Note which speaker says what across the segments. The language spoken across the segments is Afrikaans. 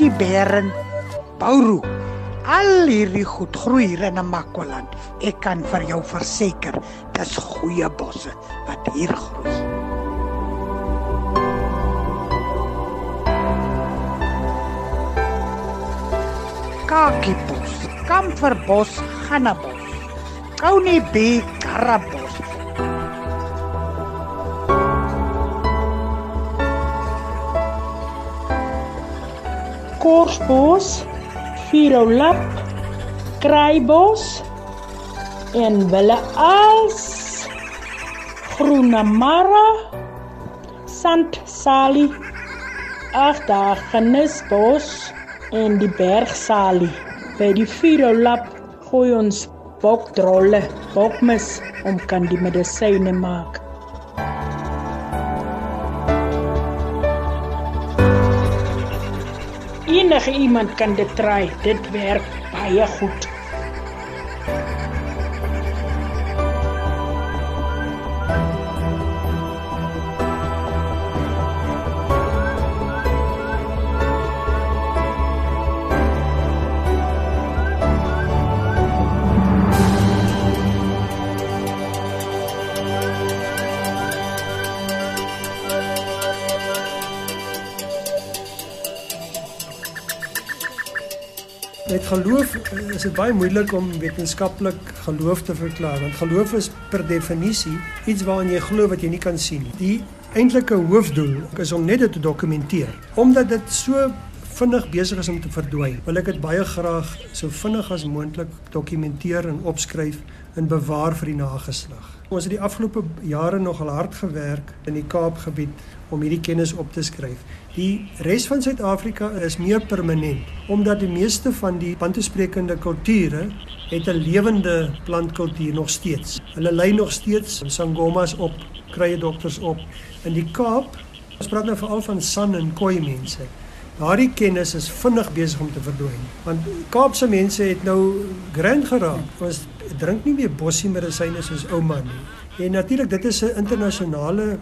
Speaker 1: Jantjie Beren, Bouru. Al hierdie goed groei hier in Namakwaland. Ek kan vir jou verseker, dis goeie bosse wat hier groei. Kakiebos, kamferbos, gannabos. Kounie B karabos.
Speaker 2: Korsbos, Virolap, Kraaibos en Wille Als, Groenamara, Sant Sali, ag daar Genisbos en die Bergsalie. By die Virolap gooi ons bokdrolle, bokmis om kan die medisyne maak. Enige iemand kan dit try. Dit werk baie goed.
Speaker 3: Geloof eh, is dit baie moeilik om wetenskaplik geloof te verklaar want geloof is per definisie iets waaraan jy glo wat jy nie kan sien nie. Die eintlike hoofdoel is om net dit te dokumenteer. Omdat dit so vinnig besig is om te verdwyn, wil ek dit baie graag so vinnig as moontlik dokumenteer en opskryf en bewaar vir die nageslag. Ons het die afgelope jare nogal hard gewerk in die Kaapgebied om hierdie kennis op te skryf. Die res van Suid-Afrika is meer permanent omdat die meeste van die pantesprekende kulture het 'n lewende plantkultuur nog steeds. Hulle lei nog steeds sangomas op, krye dokters op. In die Kaap, ons praat nou veral van San en Khoi mense. Daardie kennis is vinnig besig om te verdwyn. Want Kaapse mense het nou grand geraak. Ons drink nie meer bossie medisyne soos ouma nie. En natuurlik dit is 'n internasionale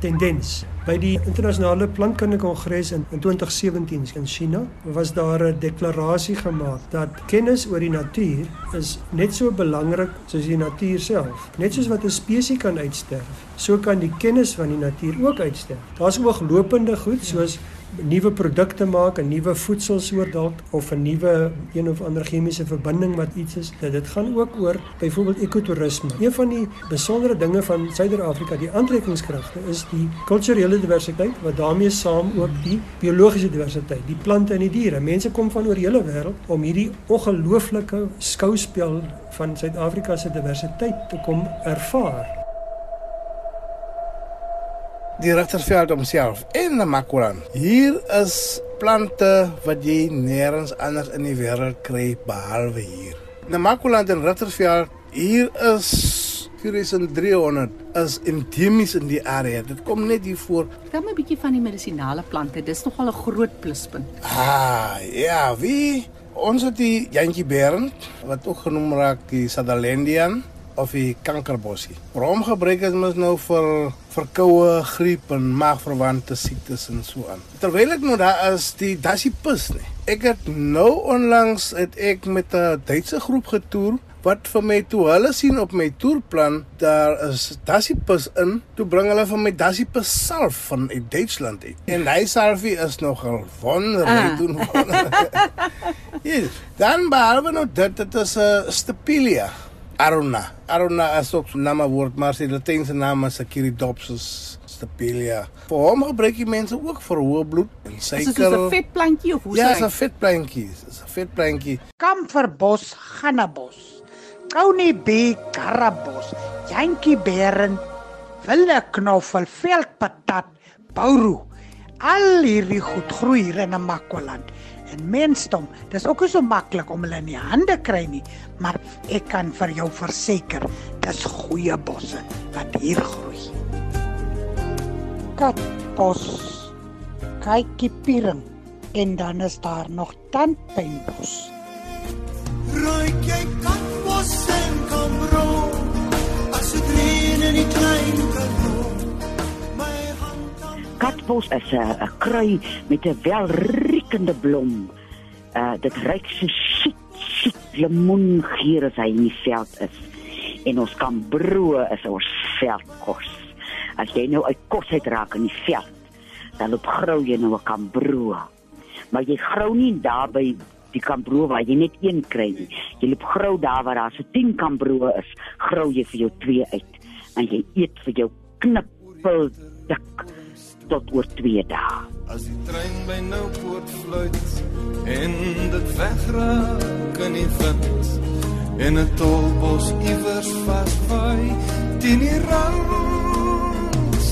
Speaker 3: tendens. By die internasionale plantkundige kongres in, in 2017 in China was daar 'n deklarasie gemaak dat kennis oor die natuur is net so belangrik soos die natuur self. Net soos wat 'n spesies kan uitsterf, so kan die kennis van die natuur ook uitsterf. Daar's ooglopende goed soos ja nuwe produkte maak, 'n nuwe voedselsoort dalk of 'n nuwe een of ander chemiese verbinding wat iets is. Dat dit gaan ook oor byvoorbeeld ekotourisme. Een van die besondere dinge van Suider-Afrika, die aantrekkingskragte is die kulturele diversiteit wat daarmee saam ook die biologiese diversiteit, die plante en die diere. Mense kom van oor die hele wêreld om hierdie ongelooflike skouspel van Suid-Afrika se diversiteit te kom ervaar
Speaker 4: die Richtersveld homself in Namakoland. Hier is plante wat jy nêrens anders in die wêreld kry behalwe hier. Namakoland en Richtersveld, hier is 4300 is endemies in die area. Dit kom net hier voor.
Speaker 5: Vertel my 'n bietjie van die medisinale plante. Dis nogal 'n groot pluspunt.
Speaker 4: Ah, ja, wie ons het die Jantjie Bern wat ook genoem raak die Sutherlandian of die kankerbossie. Waarom gebruik dit mens nou vir verkoue, griep en maagverwante siektes en so aan? Terwyl ek nou daar is, die dassiepus nie. Ek het nou onlangs het ek met 'n Duitse groep getoer wat vir my toe hulle sien op my toerplan daar is dassiepus in toe bring hulle vir my dassiepus salf van uit Duitsland uit en hy salfie is nogal wonderlik ah. doen yes. dan behalwe nou dit dit is 'n uh, stapilia Aruna. Aruna is ook 'n naam woord, maar sy Latynse naam is Achiridopsis stapelia. Vir hom gebruik die mense ook vir hoë bloed en suiker.
Speaker 5: Is dit 'n vetplantjie of hoe
Speaker 4: sê jy? Ja, dit is 'n vetplantjie. Dit is 'n vetplantjie.
Speaker 1: Kamferbos, gannabos. Kounie B, karabos. Jantjie beren. Wille knoffel, veldpatat, bouru. Al hierdie goed groei hier in Namakwaland en mensdom. Dis ook nie so maklik om hulle in die hande kry nie, maar ek kan vir jou verseker, dis goeie bosse wat hier groei. Katbos, kykie piering en dan is daar nog tandpynbos.
Speaker 6: Rooi jy katbos en kom roo, as dit reën in die klein kano.
Speaker 7: Katbos is 'n krui met 'n wel riekende blom. Uh dit ruik so chic, chic lemoengeur as hy in die veld is. En ons kan broe is ons veldkos. As jy nou uit kos uitraak in die veld, dan loop grou jy nou 'n kambroe. Maar jy grou nie daar by die kambroe waar jy net een kry nie. Jy loop grou daar waar daar so 10 kambroe is, grou jy vir jou twee uit en jy eet vir jou knippel dik tot oor 2 dae.
Speaker 6: As die trein by Noupoort fluit en dit wegraak in die wind en 'n tolbos iewers vasvaai teen die rand.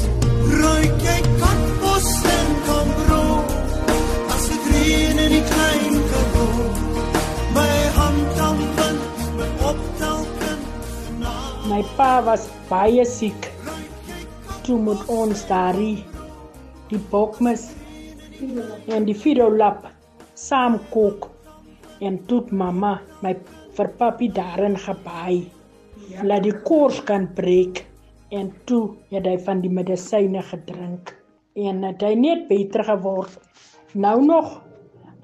Speaker 6: Ruik jy katbos en kambro as dit reën in die klein karoo. My hand aan wind, my optelkin na
Speaker 2: My pa was baie siek. Toe moet ons daarie die bokmes en die fidolap saam kook en toe het mamma my vir papi daarin gebaai. Laat die kors kan breek en toe het hy van die medisyne gedrink en het hy net beter geword. Nou nog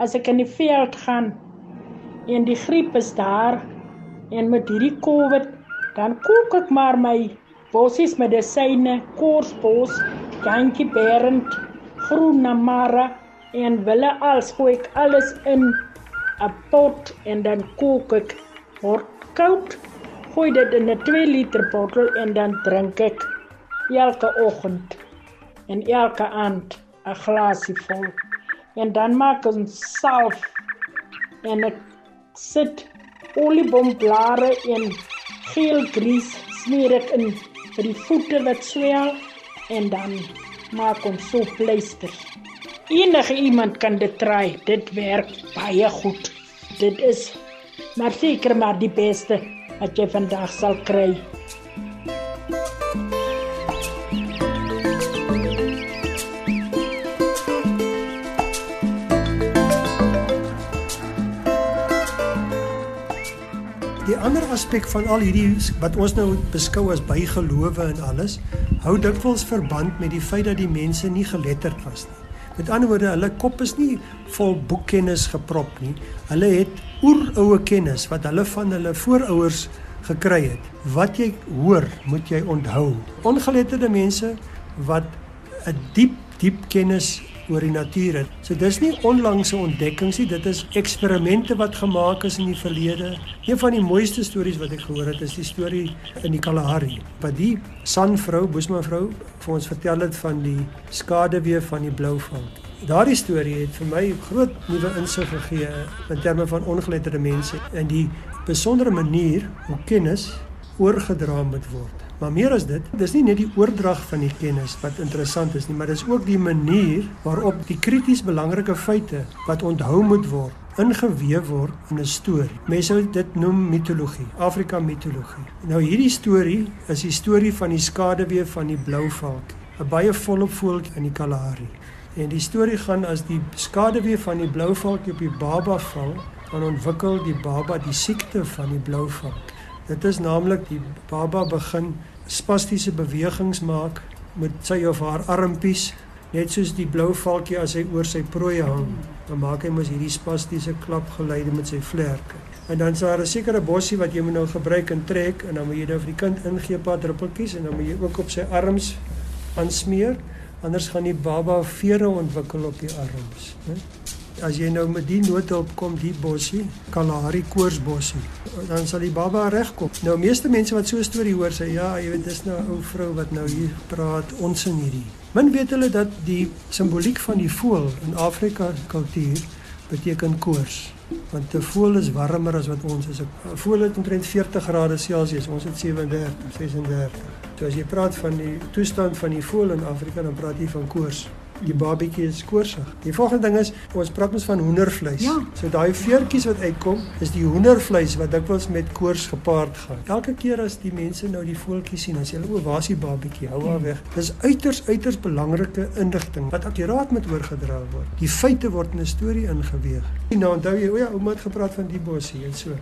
Speaker 2: as ek in die veld gaan en die griep is daar en met hierdie COVID dan kook ek maar my bossies medisyne, korsbos, jantjie berend, groen namara en wille als gooi ek alles in 'n pot en dan kook ek word koud. Gooi dit in 'n 2 liter bottel en dan drink ek elke oggend en elke aand 'n glasie vol. En dan maak ons salf en ek sit olieboomblare en geel grys smeer ek in vir die voete wat swel en dan maak ons so pleisters. Enige iemand kan dit try. Dit werk baie goed. Dit is maar seker maar die beste wat jy vandag sal kry.
Speaker 3: Die ander aspek van al hierdie wat ons nou beskou as bygelowe en alles, hou dikwels verband met die feit dat die mense nie geletterd was nie. Met ander woorde, hulle kop is nie vol boekkennis geprop nie. Hulle het oeroue kennis wat hulle van hulle voorouers gekry het. Wat jy hoor, moet jy onthou. Ongeletterde mense wat 'n diep, diep kennis oor die natuur het. So dis nie onlangse ontdekkings nie, dit is eksperimente wat gemaak is in die verlede. Een van die mooiste stories wat ek gehoor het, is die storie in die Kalahari. Wat die Sanvrou, Boesmanvrou vir ons vertel het van die skaduwee van die blouvalk. Daardie storie het vir my groot nuwe insig gegee in terme van ongeletterde mense en die besondere manier hoe kennis oorgedra moet word. Maar meer as dit, dis nie net die oordrag van die kennis wat interessant is nie, maar dis ook die manier waarop die krities belangrike feite wat onthou moet word ingeweef word in 'n storie. Mense sou dit noem mitologie, Afrika mitologie. Nou hierdie storie is die storie van die skaduwee van die blouvalk, 'n baie volop voëltjie in die Kalahari. En die storie gaan as die skaduwee van die blouvalk op die baba val, dan ontwikkel die baba die siekte van die blouvalk. Dit is naamlik die baba begin spastiese bewegings maak met sy of haar armpies net soos die blou valkie as hy oor sy prooi hang dan maak hy mos hierdie spastiese klapgeluide met sy vlerke. En dan is daar 'n sekere bossie wat jy moet nou gebruik en trek en dan moet jy nou vir die kind ingee paar druppeltjies en dan moet jy ook op sy arms aansmeer anders gaan die baba vere ontwikkel op die arms né as jy nou met die noodhulp kom die bossie Kalahari koorsbossie dan sal die baba regkom. Nou meeste mense wat so 'n storie hoor sê ja jy weet dis nou 'n ou vrou wat nou hier praat ons in hierdie. Min weet hulle dat die simboliek van die voël in Afrika kultuur beteken koors want 'n voël is warmer as wat ons is. 'n voël het omtrent 40 grade Celsius ons het 37 36 so as jy praat van die toestand van die voël in Afrika dan praat jy van koors die babietjie is koorsig. Die volgende ding is ons praat ons van hoendervleis.
Speaker 5: Ja.
Speaker 3: So daai veertjies wat uitkom, is die hoendervleis wat dikwels met koors gepaard gaan. Elke keer as die mense nou die voeltjies sien, dan sê hulle o, waar is die babietjie? Hou haar weg. Dis uiters uiters belangrike inligting wat akkuraat moet oorgedra word. Die feite word in 'n storie ingeweeg. Nou onthou jy, o ja, ouma het gepraat van die bossie en so.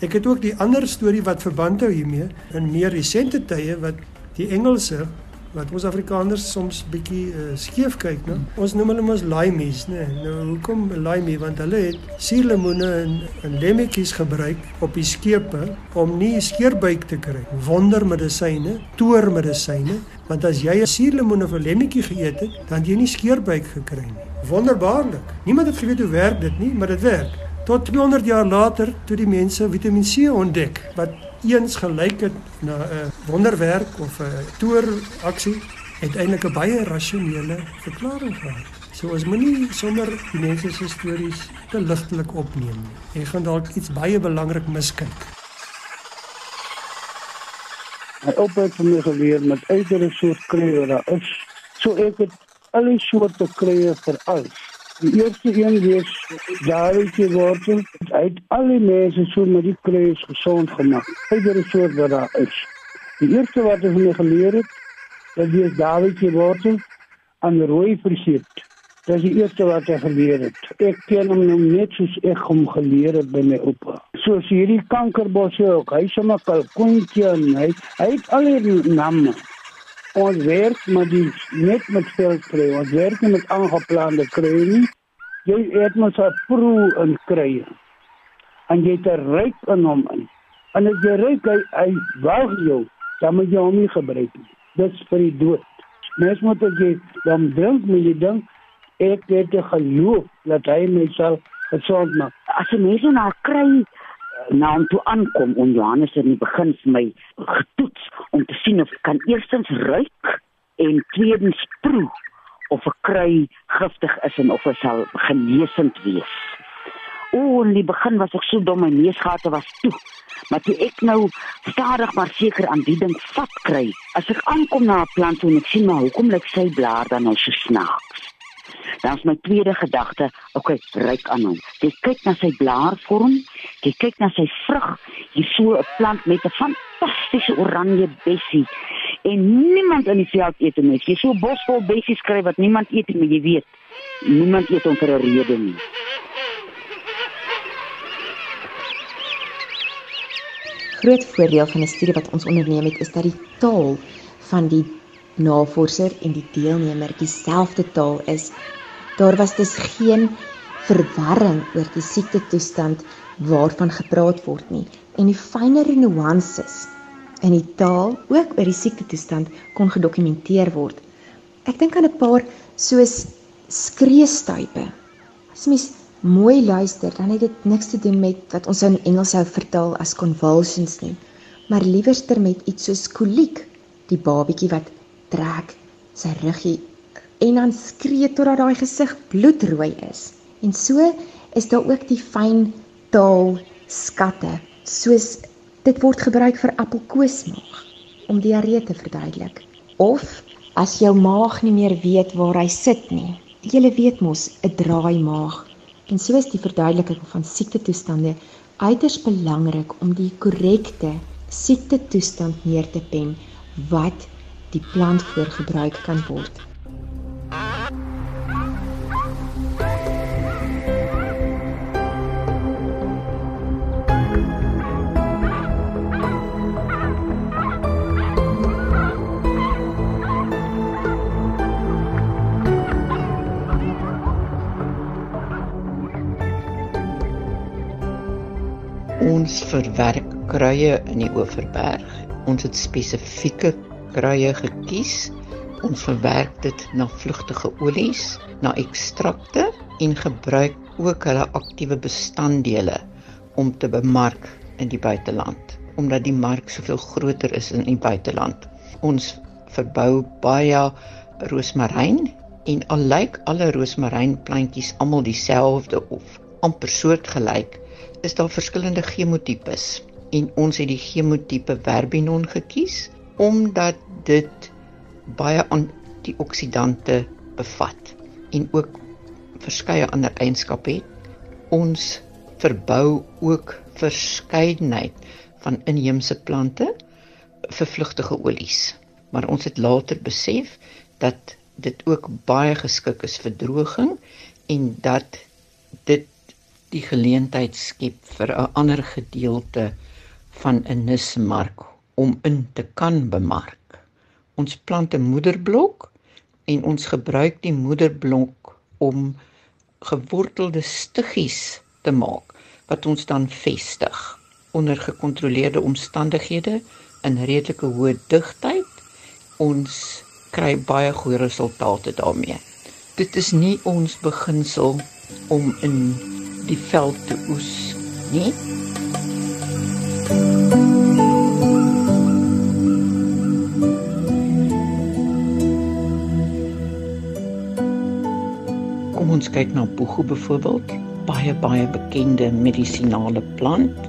Speaker 3: Ek het ook die ander storie wat verband hou hiermee in meer resente tye wat die Engelse wat ons Afrikaners soms bietjie uh, skeef kyk, né? Ons noem hulle mos laimies, né? Nou hoekom laimie? Want hulle het suurlemoene en en lemmetjies gebruik op die skepe om nie skeerbuik te kry. Wondermedisyne, toormedisyne, want as jy 'n suurlemoen of 'n lemmetjie geëet het, dan jy nie skeerbuik gekry nie. Wonderbaarlik. Niemand het geweet hoe werk dit nie, maar dit werk. Tot 200 jaar later toe die mense Vitamiin C ontdek wat eens gelyk het na 'n wonderwerk of 'n toeraksie het eintlik 'n baie rasionele verklaring gehad. So ons moenie sommer die mense se stories te ligtelik opneem. Jy gaan dalk iets baie belangrik miskyk.
Speaker 8: My oupa het vir my geleer met uitere soort wat daar is. So ek het al die soorte kruie vir alles. Die eerste een wees Davidjie wortel. Hy het al die mense so met die kruis gesond gemaak. Uitere soort wat daar is. Die eerste wat hy vir my geleer het, dat wees Davidjie wortel aan rooi vergeet. Dit is die eerste wat hy geleer het. Ek ken hom nou net soos ek hom geleer het by my oupa. Soos hierdie kankerbosse ook. Hy sê maar kalkoentjie en hy, hy het al die name. Ons werk met die net met veldkry. Ons werk nie met aangeplande kry nie. Jy eet mos 'n proe in kry. En jy het 'n ryk in hom in. En as jy ryk hy, hy wag jou, dan moet jy hom nie gebruik nie. Dis vir die dood. Mens moet as jy dan drink, moet jy dink ek het geloof dat hy my sal gesond maak.
Speaker 7: As jy mense na kry na hom toe aankom en Johannes in die begin vir my getoets om te sien of ek kan eerstens ruik en tweedens proe of 'n kry giftig is en of dit sal genesend wees. O, in die begin was ek so dom my neusgate was toe. Maar toe ek nou stadig maar seker aan die ding vat kry, as ek aankom na 'n plant en ek sien maar hoekom lyk sy blaar dan nou so snaaks. Dan is my tweede gedagte, okay, ryk aan hom. Jy kyk na sy blaarvorm, jy kyk na sy vrug, hier so 'n plant met 'n fantastiese oranje bessie. En niemand in die veld eet hom nie. Jy so bos vol bessies kry wat niemand eet nie, maar jy weet, niemand eet hom vir 'n rede nie.
Speaker 9: Groot voordeel van 'n studie wat ons onderneem het is dat die taal van die navorser en die deelnemer dieselfde taal is. Daar was dus geen verwarring oor die siekte toestand waarvan gepraat word nie en die fynere nuances in die taal ook oor die siekte toestand kon gedokumenteer word. Ek dink aan 'n paar soos skreeustuipe. As mens mooi luister, dan het dit niks te doen met wat ons in Engels sou vertaal as convulsions nie, maar liewerster met iets soos koliek, die babietjie wat trek sy ruggie en dan skree totdat daai gesig bloedrooi is. En so is daar ook die fyn taal skatte, soos dit word gebruik vir appelkoesmaag om diarree te verduidelik. Of as jou maag nie meer weet waar hy sit nie. Jy weet mos 'n draai maag. En so is die verduideliking van siekte toestande uiters belangrik om die korrekte siekte toestand neer te pen wat die plant voor gebruik kan word.
Speaker 10: Ons verwerk kruie in die Oeverberg. Ons het spesifieke kruie gekies. Ons verwerk dit na vlugtige olies, na ekstrakte en gebruik ook hulle aktiewe bestanddele om te bemark in die buiteland, omdat die mark soveel groter is in die buiteland. Ons verbou baie roosmaryn en al lyk alle roosmarynplantjies almal dieselfde of amper soortgelyk, is daar verskillende chemotipes en ons het die chemotipe Verbinon gekies omdat dit baie antioksidante bevat en ook verskeie ander eienskappe het. Ons verbou ook verskeidenheid van inheemse plante vir vlugtige olies. Maar ons het later besef dat dit ook baie geskik is vir droging en dat dit die geleentheid skep vir 'n ander gedeelte van 'n nismark om in te kan bemark Ons plant 'n moederblok en ons gebruik die moederblok om gewortelde stiggies te maak wat ons dan vestig onder gekontroleerde omstandighede in redelike hoë digtheid. Ons kry baie goeie resultate daarmee. Dit is nie ons beginsel om in die veld te oes nie. Kyk na boegoe byvoorbeeld, baie baie bekende medisinale plant.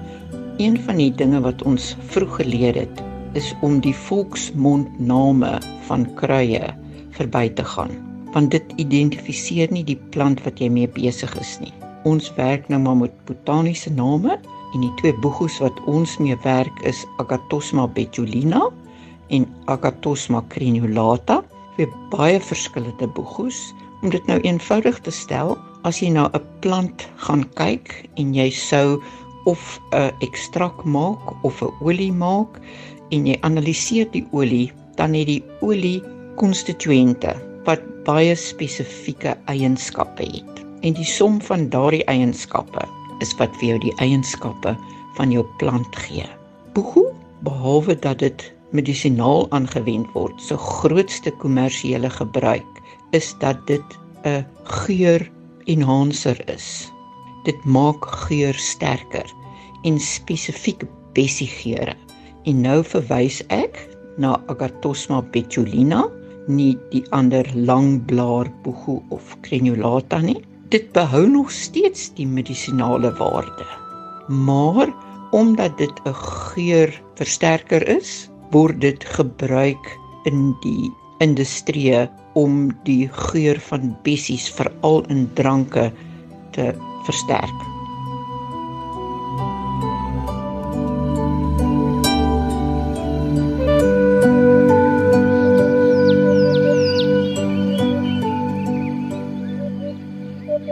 Speaker 10: Een van die dinge wat ons vroeg geleer het, is om die volksmondname van kruie verby te gaan, want dit identifiseer nie die plant wat jy mee besig is nie. Ons werk nou maar met botaniese name en die twee boegoes wat ons mee werk is Agathosma betulina en Agathosma crenulata, twee baie verskillende boegoes om dit nou eenvoudig te stel, as jy na 'n plant gaan kyk en jy sou of 'n ekstrak maak of 'n olie maak en jy analiseer die olie, dan het die olie konstituente wat baie spesifieke eienskappe het. En die som van daardie eienskappe is wat vir jou die eienskappe van jou plant gee. Boegoe, behalwe dat dit medisinaal aangewend word, se grootste kommersiële gebruik is dat dit 'n geur enhancer is. Dit maak geur sterker en spesifiek bessiegeure. En nou verwys ek na Agathosma betulina, nie die ander langblaar boegoe of crenulata nie. Dit behou nog steeds die medisinale waarde. Maar omdat dit 'n geurversterker is, word dit gebruik in die industrie om die geur van bessies veral in dranke te versterk.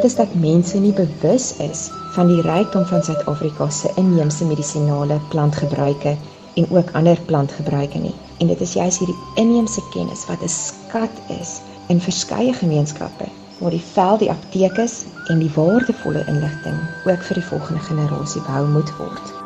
Speaker 9: Dis dat mense nie bewus is van die rykdom van Suid-Afrika se inheemse medisinale plantgebruike en ook ander plantgebruike nie. En dit is juist hierdie inheemse kennis wat 'n skat is in verskeie gemeenskappe waar die veld die apteek is en die waardevolle inligting ook vir die volgende generasie behou moet word.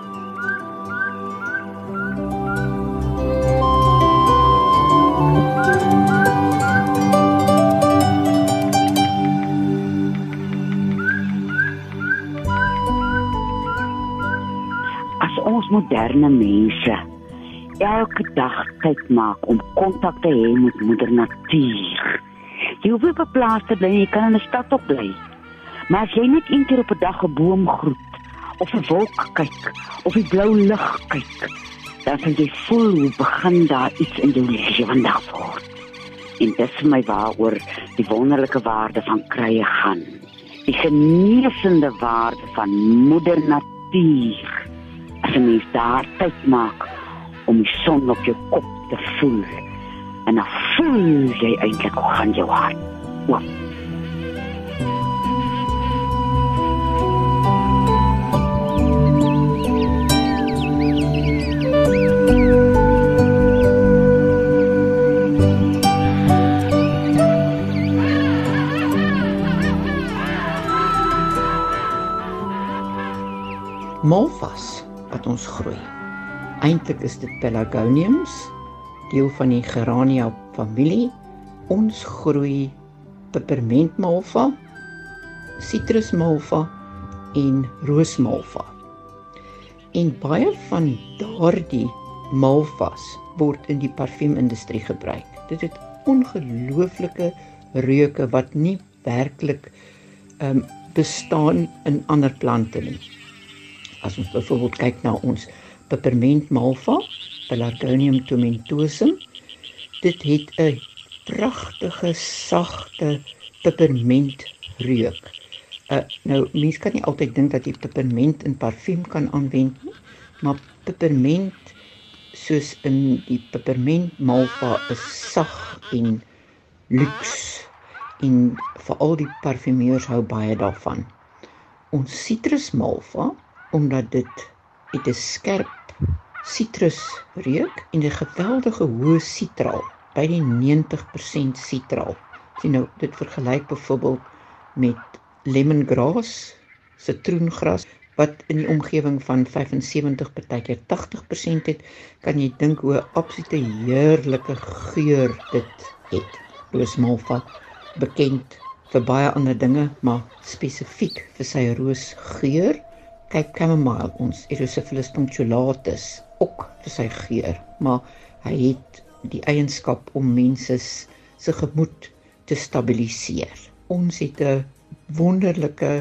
Speaker 7: Elke dag tyd maak om kontak te hê met moeder natuur. Jy hoef op 'n plaas te bly, jy kan in 'n stad op bly. Maar as jy net een keer op 'n dag 'n boom groet of 'n wolk kyk of die blou lug kyk, dan sal jy voel hoe begin daar iets in jou lewe vandag word. En dit is my waaroor die wonderlike waarde van krye gaan. Die geneesende waarde van moeder natuur as 'n mens daar tyd maak om die son op jou kop te voel en dan voel jy eintlik hoe gaan jou hart oop
Speaker 10: Malvas wat ons groei. Eintlik is dit pelargoniums, deel van die Gerania familie. Ons groei pepermentmalva, sitrusmalva en roosmalva. En baie van daardie malvas word in die parfuimindustrie gebruik. Dit het ongelooflike reuke wat nie werklik ehm um, bestaan in ander plante nie. As ons byvoorbeeld kyk na ons peperment malva, Pelargonium tomentosum, dit het 'n pragtige sagte peperment reuk. Uh, nou mense kan nie altyd dink dat jy peperment in parfuum kan aanwend nie, maar peperment soos in die peperment malva is sag en luks en veral die parfumeurs hou baie daarvan. Ons sitrusmalva omdat dit het 'n skerp sitrusreuk en 'n geweldige hoë sitraal by die 90% sitraal. Sien nou, dit vergelyk byvoorbeeld met lemongrass, sitroengras wat in die omgewing van 75 partykeer 80% het, kan jy dink hoe 'n absolute heerlike geur dit het. Roosmalvat bekend vir baie ander dinge, maar spesifiek vir sy roosgeur. Kyk chamomile ons Erysipelas punctulatus ook vir sy geur, maar hy het die eienskap om mense se gemoed te stabiliseer. Ons het 'n wonderlike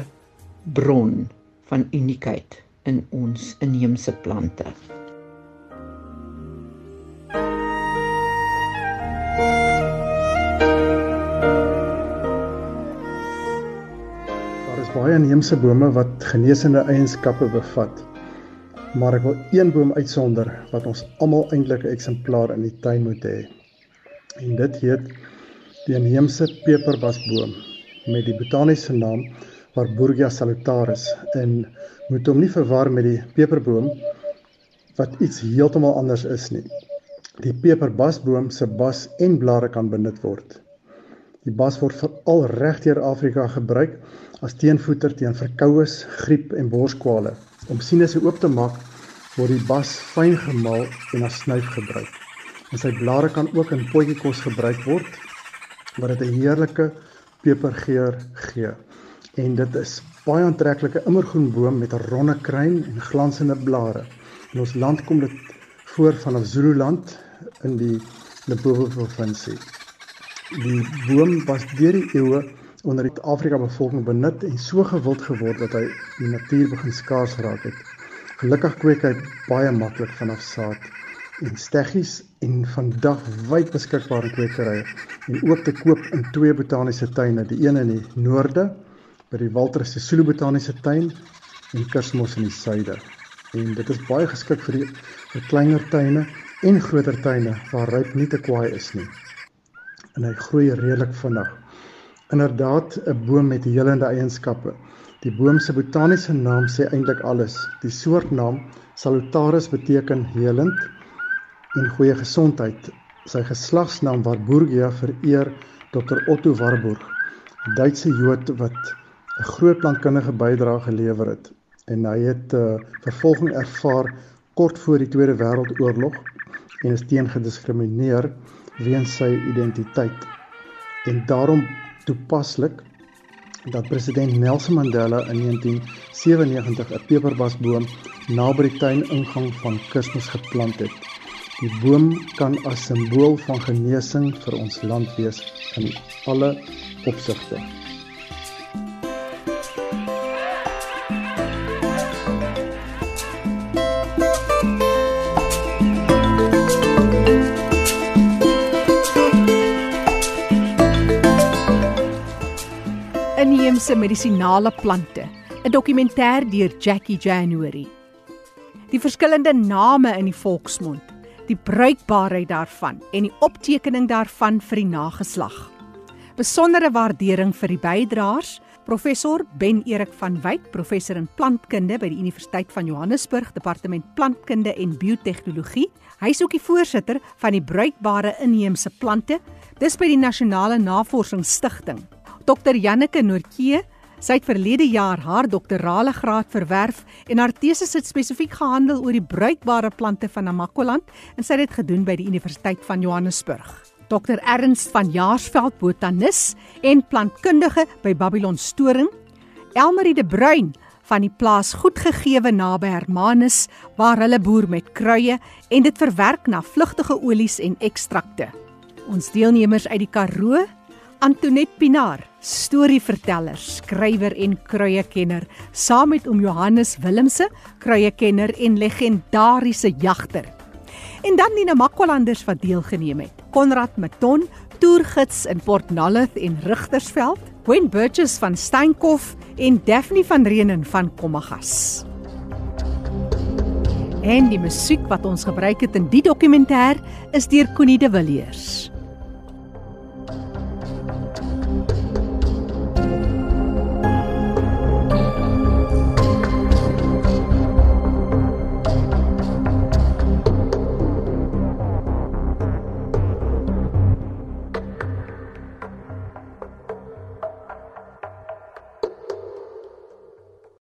Speaker 10: bron van uniekheid in ons inheemse plante.
Speaker 11: Baie inheemse bome wat genesende eienskappe bevat. Maar ek wil een boom uitsonder wat ons almal eintlik 'n eksemplaar in die tuin moet hê. En dit heet die inheemse peperbasboom met die botaniese naam Warburgia salutaris en moet hom nie verwar met die peperboom wat iets heeltemal anders is nie. Die peperbasboom se bas en blare kan benut word. Die bas word veral regdeur Afrika gebruik as teenvoeter teen verkoues, griep en borskwale. Om sinusse oop te maak, word die bas fyn gemaal en as snuif gebruik. En sy blare kan ook in potjiekos gebruik word wat dit 'n heerlike pepergeur gee. En dit is baie aantreklike immergroen boom met 'n ronde kruin en glansende blare. In ons land kom dit voor vanaf Zululand in die Limpopo provinsie. Die boom was deur die eeue onder die Afrika bevolking benut en so gewild geword dat hy die natuur begin skaars raak het. Gelukkig kweek hy baie maklik vanaf saad en steggies en vandag wyd beskikbaar in kwekerye en ook te koop in twee botaniese tuine, die een in die noorde by die Walter Sisulu botaniese tuin en Kersmos in die suide. En dit is baie geskik vir die vir kleiner tuine en groter tuine waar ryp nie te kwaai is nie. En hy groei redelik vinnig. Inderdaad 'n boom met helende eienskappe. Die boom se botaniese naam sê eintlik alles. Die soortnaam Salutaris beteken helend en goeie gesondheid. Sy geslagsnaam Warburgia vereer Dr Otto Warburg, Duitse Jood wat 'n groot plantkundige bydrae gelewer het en hy het 'n uh, vervolging ervaar kort voor die Tweede Wêreldoorlog en is teen gediskrimineer weens sy identiteit. En daarom toepaslik dat president Nelson Mandela in 1997 'n peperbasboom naby die tuiningang van Kersfees geplant het. Die boom kan as simbool van genesing vir ons land wees in alle opsigte.
Speaker 12: Inheemse medisinale plante, 'n dokumentêr deur Jackie January. Die verskillende name in die volksmond die bruikbaarheid daarvan en die optekening daarvan vir die nageslag. Besondere waardering vir die bydraers, professor Ben Erik van Wyk, professor in plantkunde by die Universiteit van Johannesburg, departement plantkunde en biotehnologie. Hy is ook die voorsitter van die bruikbare inheemse plante, dis by die Nasionale Navorsingsstigting. Dr Janneke Noortjee Sy het verlede jaar haar doktorale graad verwerf en haar teses het spesifiek gehandel oor die bruikbare plante van Namakoland en sy het dit gedoen by die Universiteit van Johannesburg. Dr Ernst van Jaarsveld, botanis en plantkundige by Babylon Storing, Elmarie de Bruin van die plaas Goedgegewe naby Hermanus waar hulle boer met kruie en dit verwerk na vlugtige olies en ekstrakte. Ons deelnemers uit die Karoo, Antoinette Pinaar, storieverteller, skrywer en kruiekenner, saam met oom Johannes Willemse, kruiekenner en legendariese jagter. En dan die Namakwalanders wat deelgeneem het. Konrad Meton, toergids in Port Nolloth en Rigtersveld, Gwen Burgess van Steenkof en Daphne van Reenen van Kommagas. En die musiek wat ons gebruik het in die dokumentêr is deur Connie de Villiers.